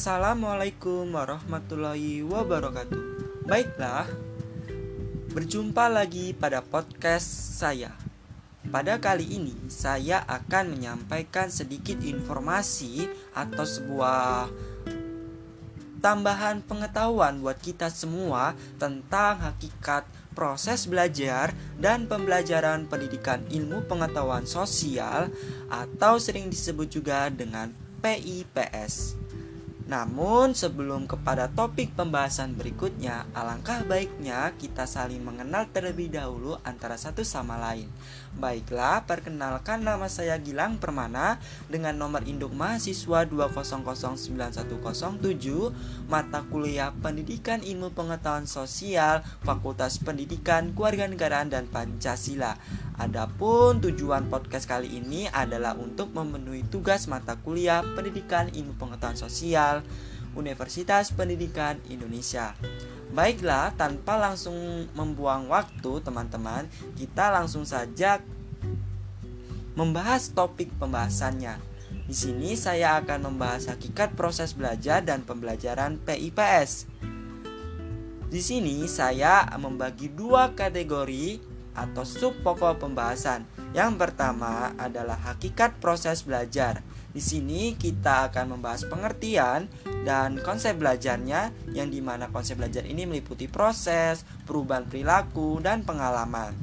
Assalamualaikum warahmatullahi wabarakatuh. Baiklah, berjumpa lagi pada podcast saya. Pada kali ini, saya akan menyampaikan sedikit informasi atau sebuah tambahan pengetahuan buat kita semua tentang hakikat proses belajar dan pembelajaran pendidikan ilmu pengetahuan sosial atau sering disebut juga dengan PIPS. Namun sebelum kepada topik pembahasan berikutnya, alangkah baiknya kita saling mengenal terlebih dahulu antara satu sama lain. Baiklah, perkenalkan nama saya Gilang Permana dengan nomor induk mahasiswa 2009107, mata kuliah Pendidikan Ilmu Pengetahuan Sosial, Fakultas Pendidikan Kewarganegaraan dan Pancasila. Adapun tujuan podcast kali ini adalah untuk memenuhi tugas mata kuliah Pendidikan Ilmu Pengetahuan Sosial Universitas Pendidikan Indonesia. Baiklah, tanpa langsung membuang waktu, teman-teman, kita langsung saja membahas topik pembahasannya. Di sini saya akan membahas hakikat proses belajar dan pembelajaran PIPS. Di sini saya membagi dua kategori atau sub pokok pembahasan. Yang pertama adalah hakikat proses belajar. Di sini kita akan membahas pengertian dan konsep belajarnya yang di mana konsep belajar ini meliputi proses, perubahan perilaku, dan pengalaman.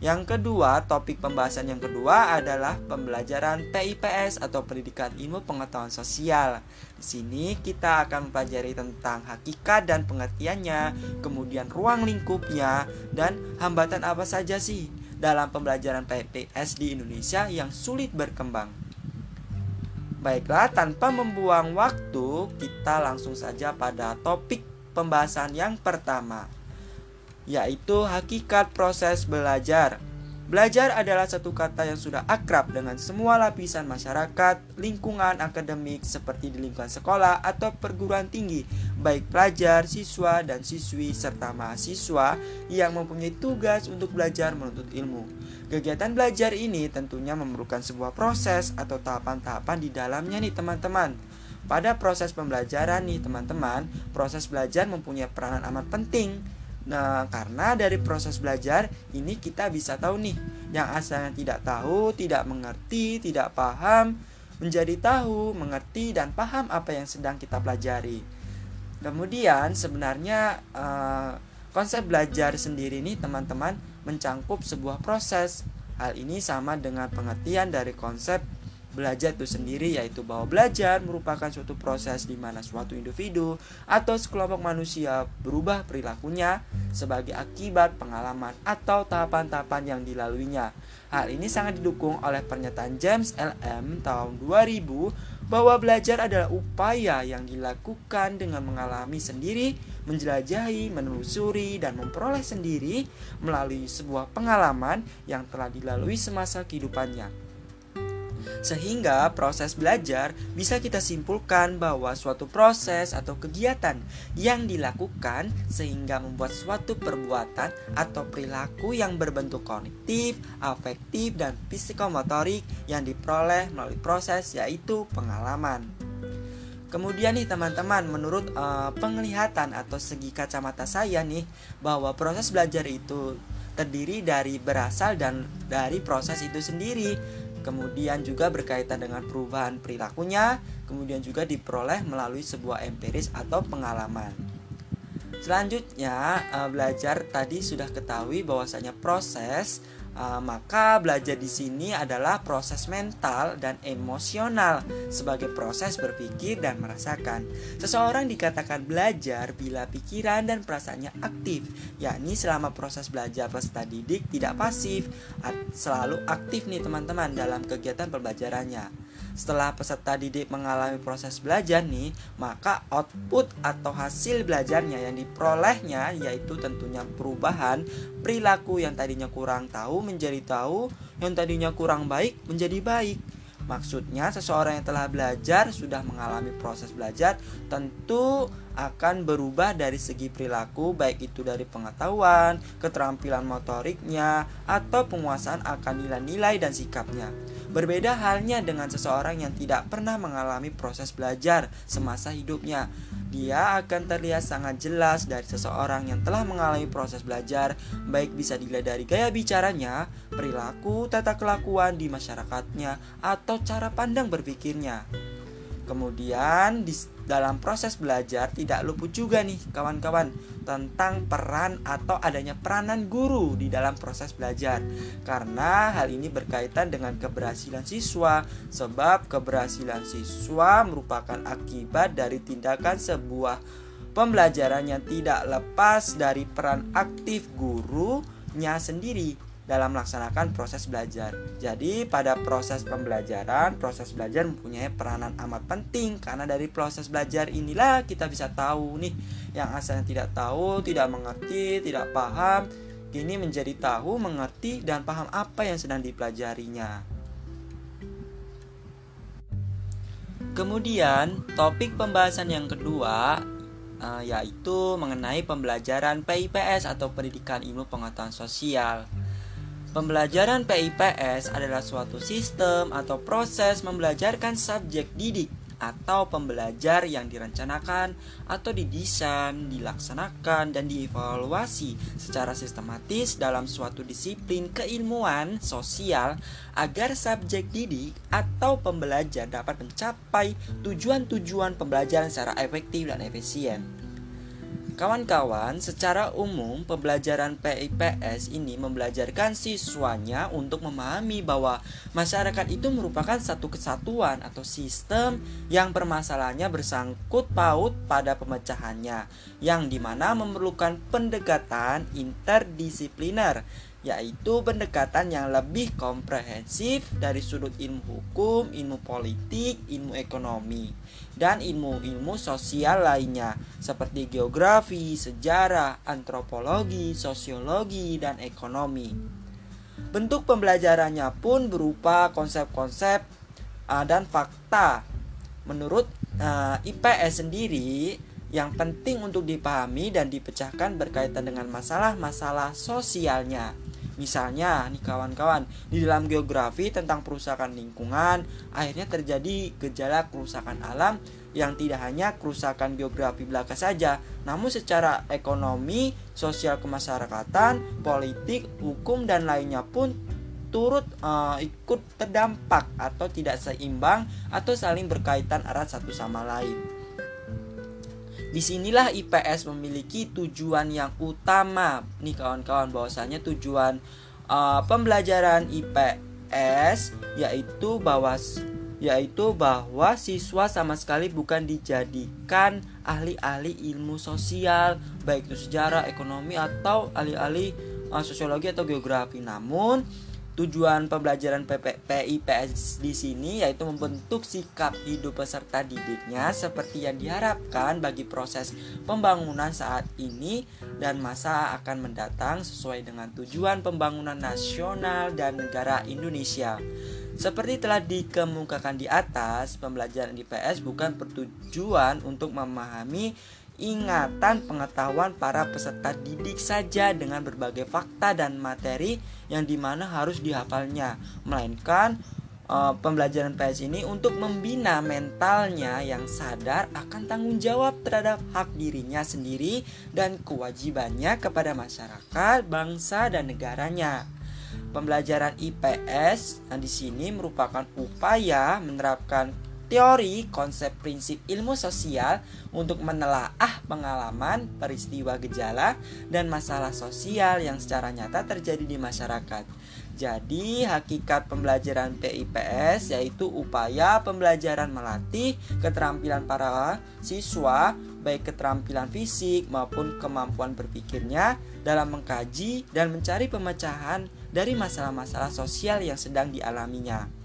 Yang kedua, topik pembahasan yang kedua adalah pembelajaran PIPS atau Pendidikan Ilmu Pengetahuan Sosial. Di sini kita akan mempelajari tentang hakikat dan pengertiannya, kemudian ruang lingkupnya, dan hambatan apa saja sih dalam pembelajaran PIPS di Indonesia yang sulit berkembang. Baiklah, tanpa membuang waktu, kita langsung saja pada topik pembahasan yang pertama yaitu hakikat proses belajar. Belajar adalah satu kata yang sudah akrab dengan semua lapisan masyarakat, lingkungan akademik seperti di lingkungan sekolah atau perguruan tinggi, baik pelajar, siswa, dan siswi serta mahasiswa yang mempunyai tugas untuk belajar menuntut ilmu. Kegiatan belajar ini tentunya memerlukan sebuah proses atau tahapan-tahapan di dalamnya nih teman-teman. Pada proses pembelajaran nih teman-teman, proses belajar mempunyai peranan amat penting Nah, karena dari proses belajar ini kita bisa tahu nih, yang asalnya tidak tahu, tidak mengerti, tidak paham, menjadi tahu, mengerti dan paham apa yang sedang kita pelajari. Kemudian sebenarnya uh, konsep belajar sendiri ini teman-teman mencangkup sebuah proses. Hal ini sama dengan pengertian dari konsep Belajar itu sendiri yaitu bahwa belajar merupakan suatu proses di mana suatu individu atau sekelompok manusia berubah perilakunya sebagai akibat pengalaman atau tahapan-tahapan yang dilaluinya. Hal ini sangat didukung oleh pernyataan James L.M. tahun 2000 bahwa belajar adalah upaya yang dilakukan dengan mengalami sendiri, menjelajahi, menelusuri, dan memperoleh sendiri melalui sebuah pengalaman yang telah dilalui semasa kehidupannya. Sehingga proses belajar bisa kita simpulkan bahwa suatu proses atau kegiatan yang dilakukan sehingga membuat suatu perbuatan atau perilaku yang berbentuk kognitif, afektif, dan psikomotorik yang diperoleh melalui proses yaitu pengalaman. Kemudian nih teman-teman, menurut uh, penglihatan atau segi kacamata saya nih bahwa proses belajar itu terdiri dari berasal dan dari proses itu sendiri kemudian juga berkaitan dengan perubahan perilakunya, kemudian juga diperoleh melalui sebuah empiris atau pengalaman. Selanjutnya, eh, belajar tadi sudah ketahui bahwasanya proses Uh, maka belajar di sini adalah proses mental dan emosional sebagai proses berpikir dan merasakan. Seseorang dikatakan belajar bila pikiran dan perasaannya aktif, yakni selama proses belajar peserta didik tidak pasif, selalu aktif nih teman-teman dalam kegiatan pembelajarannya. Setelah peserta didik mengalami proses belajar nih, maka output atau hasil belajarnya yang diperolehnya yaitu tentunya perubahan perilaku yang tadinya kurang tahu menjadi tahu, yang tadinya kurang baik menjadi baik. Maksudnya seseorang yang telah belajar sudah mengalami proses belajar tentu akan berubah dari segi perilaku baik itu dari pengetahuan, keterampilan motoriknya atau penguasaan akan nilai-nilai dan sikapnya. Berbeda halnya dengan seseorang yang tidak pernah mengalami proses belajar semasa hidupnya. Dia akan terlihat sangat jelas dari seseorang yang telah mengalami proses belajar, baik bisa dilihat dari gaya bicaranya, perilaku, tata kelakuan di masyarakatnya, atau cara pandang berpikirnya. Kemudian di dalam proses belajar tidak luput juga nih kawan-kawan tentang peran atau adanya peranan guru di dalam proses belajar. Karena hal ini berkaitan dengan keberhasilan siswa sebab keberhasilan siswa merupakan akibat dari tindakan sebuah pembelajaran yang tidak lepas dari peran aktif gurunya sendiri dalam melaksanakan proses belajar. Jadi pada proses pembelajaran, proses belajar mempunyai peranan amat penting karena dari proses belajar inilah kita bisa tahu nih yang asalnya tidak tahu, tidak mengerti, tidak paham, kini menjadi tahu, mengerti dan paham apa yang sedang dipelajarinya. Kemudian, topik pembahasan yang kedua uh, yaitu mengenai pembelajaran PIPS atau Pendidikan Ilmu Pengetahuan Sosial. Pembelajaran PIPS adalah suatu sistem atau proses membelajarkan subjek didik atau pembelajar yang direncanakan atau didesain, dilaksanakan, dan dievaluasi secara sistematis dalam suatu disiplin keilmuan sosial agar subjek didik atau pembelajar dapat mencapai tujuan-tujuan pembelajaran secara efektif dan efisien. Kawan-kawan, secara umum pembelajaran PIPS ini membelajarkan siswanya untuk memahami bahwa masyarakat itu merupakan satu kesatuan atau sistem yang permasalahannya bersangkut paut pada pemecahannya, yang di mana memerlukan pendekatan interdisipliner yaitu pendekatan yang lebih komprehensif dari sudut ilmu hukum, ilmu politik, ilmu ekonomi, dan ilmu-ilmu sosial lainnya seperti geografi, sejarah, antropologi, sosiologi, dan ekonomi. Bentuk pembelajarannya pun berupa konsep-konsep uh, dan fakta. Menurut uh, IPS sendiri, yang penting untuk dipahami dan dipecahkan berkaitan dengan masalah-masalah sosialnya. Misalnya nih kawan-kawan, di dalam geografi tentang perusakan lingkungan, akhirnya terjadi gejala kerusakan alam yang tidak hanya kerusakan geografi belaka saja, namun secara ekonomi, sosial kemasyarakatan, politik, hukum dan lainnya pun turut uh, ikut terdampak atau tidak seimbang atau saling berkaitan erat satu sama lain. Di sinilah IPS memiliki tujuan yang utama. Nih kawan-kawan bahwasanya tujuan uh, pembelajaran IPS yaitu bahwa yaitu bahwa siswa sama sekali bukan dijadikan ahli-ahli ilmu sosial baik itu sejarah, ekonomi atau ahli-ahli uh, sosiologi atau geografi. Namun Tujuan pembelajaran PIPS di sini yaitu membentuk sikap hidup peserta didiknya seperti yang diharapkan bagi proses pembangunan saat ini dan masa akan mendatang sesuai dengan tujuan pembangunan nasional dan negara Indonesia. Seperti telah dikemukakan di atas, pembelajaran IPS bukan bertujuan untuk memahami ingatan pengetahuan para peserta didik saja dengan berbagai fakta dan materi yang di mana harus dihafalnya, melainkan uh, pembelajaran PS ini untuk membina mentalnya yang sadar akan tanggung jawab terhadap hak dirinya sendiri dan kewajibannya kepada masyarakat, bangsa, dan negaranya. Pembelajaran IPS nah di sini merupakan upaya menerapkan teori konsep prinsip ilmu sosial untuk menelaah pengalaman, peristiwa gejala, dan masalah sosial yang secara nyata terjadi di masyarakat. Jadi, hakikat pembelajaran PIPS yaitu upaya pembelajaran melatih keterampilan para siswa, baik keterampilan fisik maupun kemampuan berpikirnya dalam mengkaji dan mencari pemecahan dari masalah-masalah sosial yang sedang dialaminya.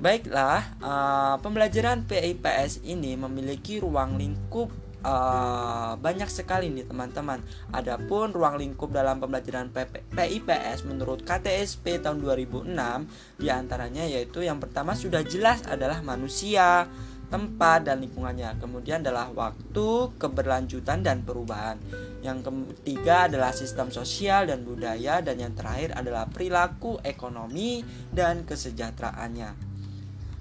Baiklah, uh, pembelajaran PIPS ini memiliki ruang lingkup uh, banyak sekali nih teman-teman. Adapun ruang lingkup dalam pembelajaran PIPS menurut KTSP tahun 2006 di antaranya yaitu yang pertama sudah jelas adalah manusia, tempat dan lingkungannya. Kemudian adalah waktu, keberlanjutan dan perubahan. Yang ketiga adalah sistem sosial dan budaya dan yang terakhir adalah perilaku ekonomi dan kesejahteraannya.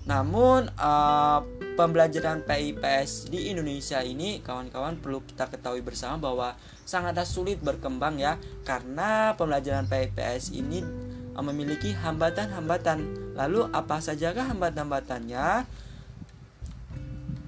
Namun uh, pembelajaran PIPS di Indonesia ini kawan-kawan perlu kita ketahui bersama bahwa sangatlah sulit berkembang ya karena pembelajaran PIPS ini uh, memiliki hambatan-hambatan. Lalu apa sajakah hambatan-hambatannya?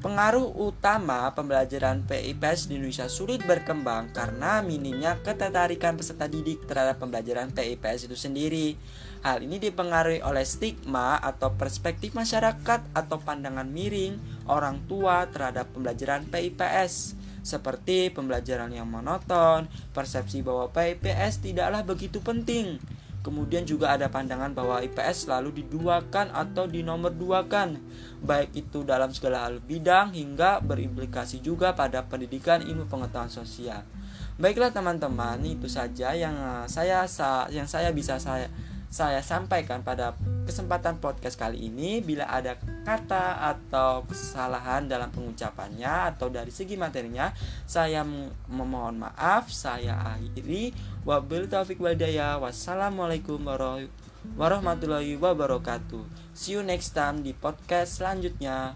Pengaruh utama pembelajaran PIPS di Indonesia sulit berkembang karena minimnya ketertarikan peserta didik terhadap pembelajaran PIPS itu sendiri. Hal ini dipengaruhi oleh stigma atau perspektif masyarakat atau pandangan miring orang tua terhadap pembelajaran PIPS seperti pembelajaran yang monoton, persepsi bahwa PIPS tidaklah begitu penting, Kemudian juga ada pandangan bahwa IPS selalu diduakan atau dinomorduakan, baik itu dalam segala hal bidang hingga berimplikasi juga pada pendidikan ilmu pengetahuan sosial. Baiklah teman-teman, itu saja yang saya yang saya bisa saya saya sampaikan pada kesempatan podcast kali ini bila ada kata atau kesalahan dalam pengucapannya atau dari segi materinya saya memohon maaf. Saya akhiri. Wabil taufik wadaya wassalamualaikum warahmatullahi wabarakatuh. See you next time di podcast selanjutnya